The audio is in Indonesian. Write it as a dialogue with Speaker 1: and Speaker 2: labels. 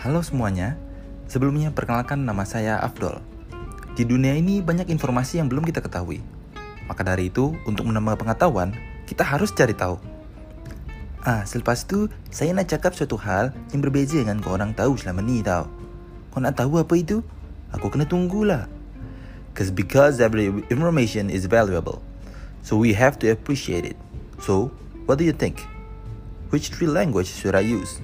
Speaker 1: Halo semuanya, sebelumnya perkenalkan nama saya Afdol. Di dunia ini banyak informasi yang belum kita ketahui. Maka dari itu, untuk menambah pengetahuan, kita harus cari tahu. Ah, selepas itu, saya nak cakap suatu hal yang berbeza dengan kau orang tahu selama ni tau. Kau nak tahu apa itu? Aku kena tunggulah. Cause because every information is valuable. So we have to appreciate it. So, what do you think? Which three language should I use?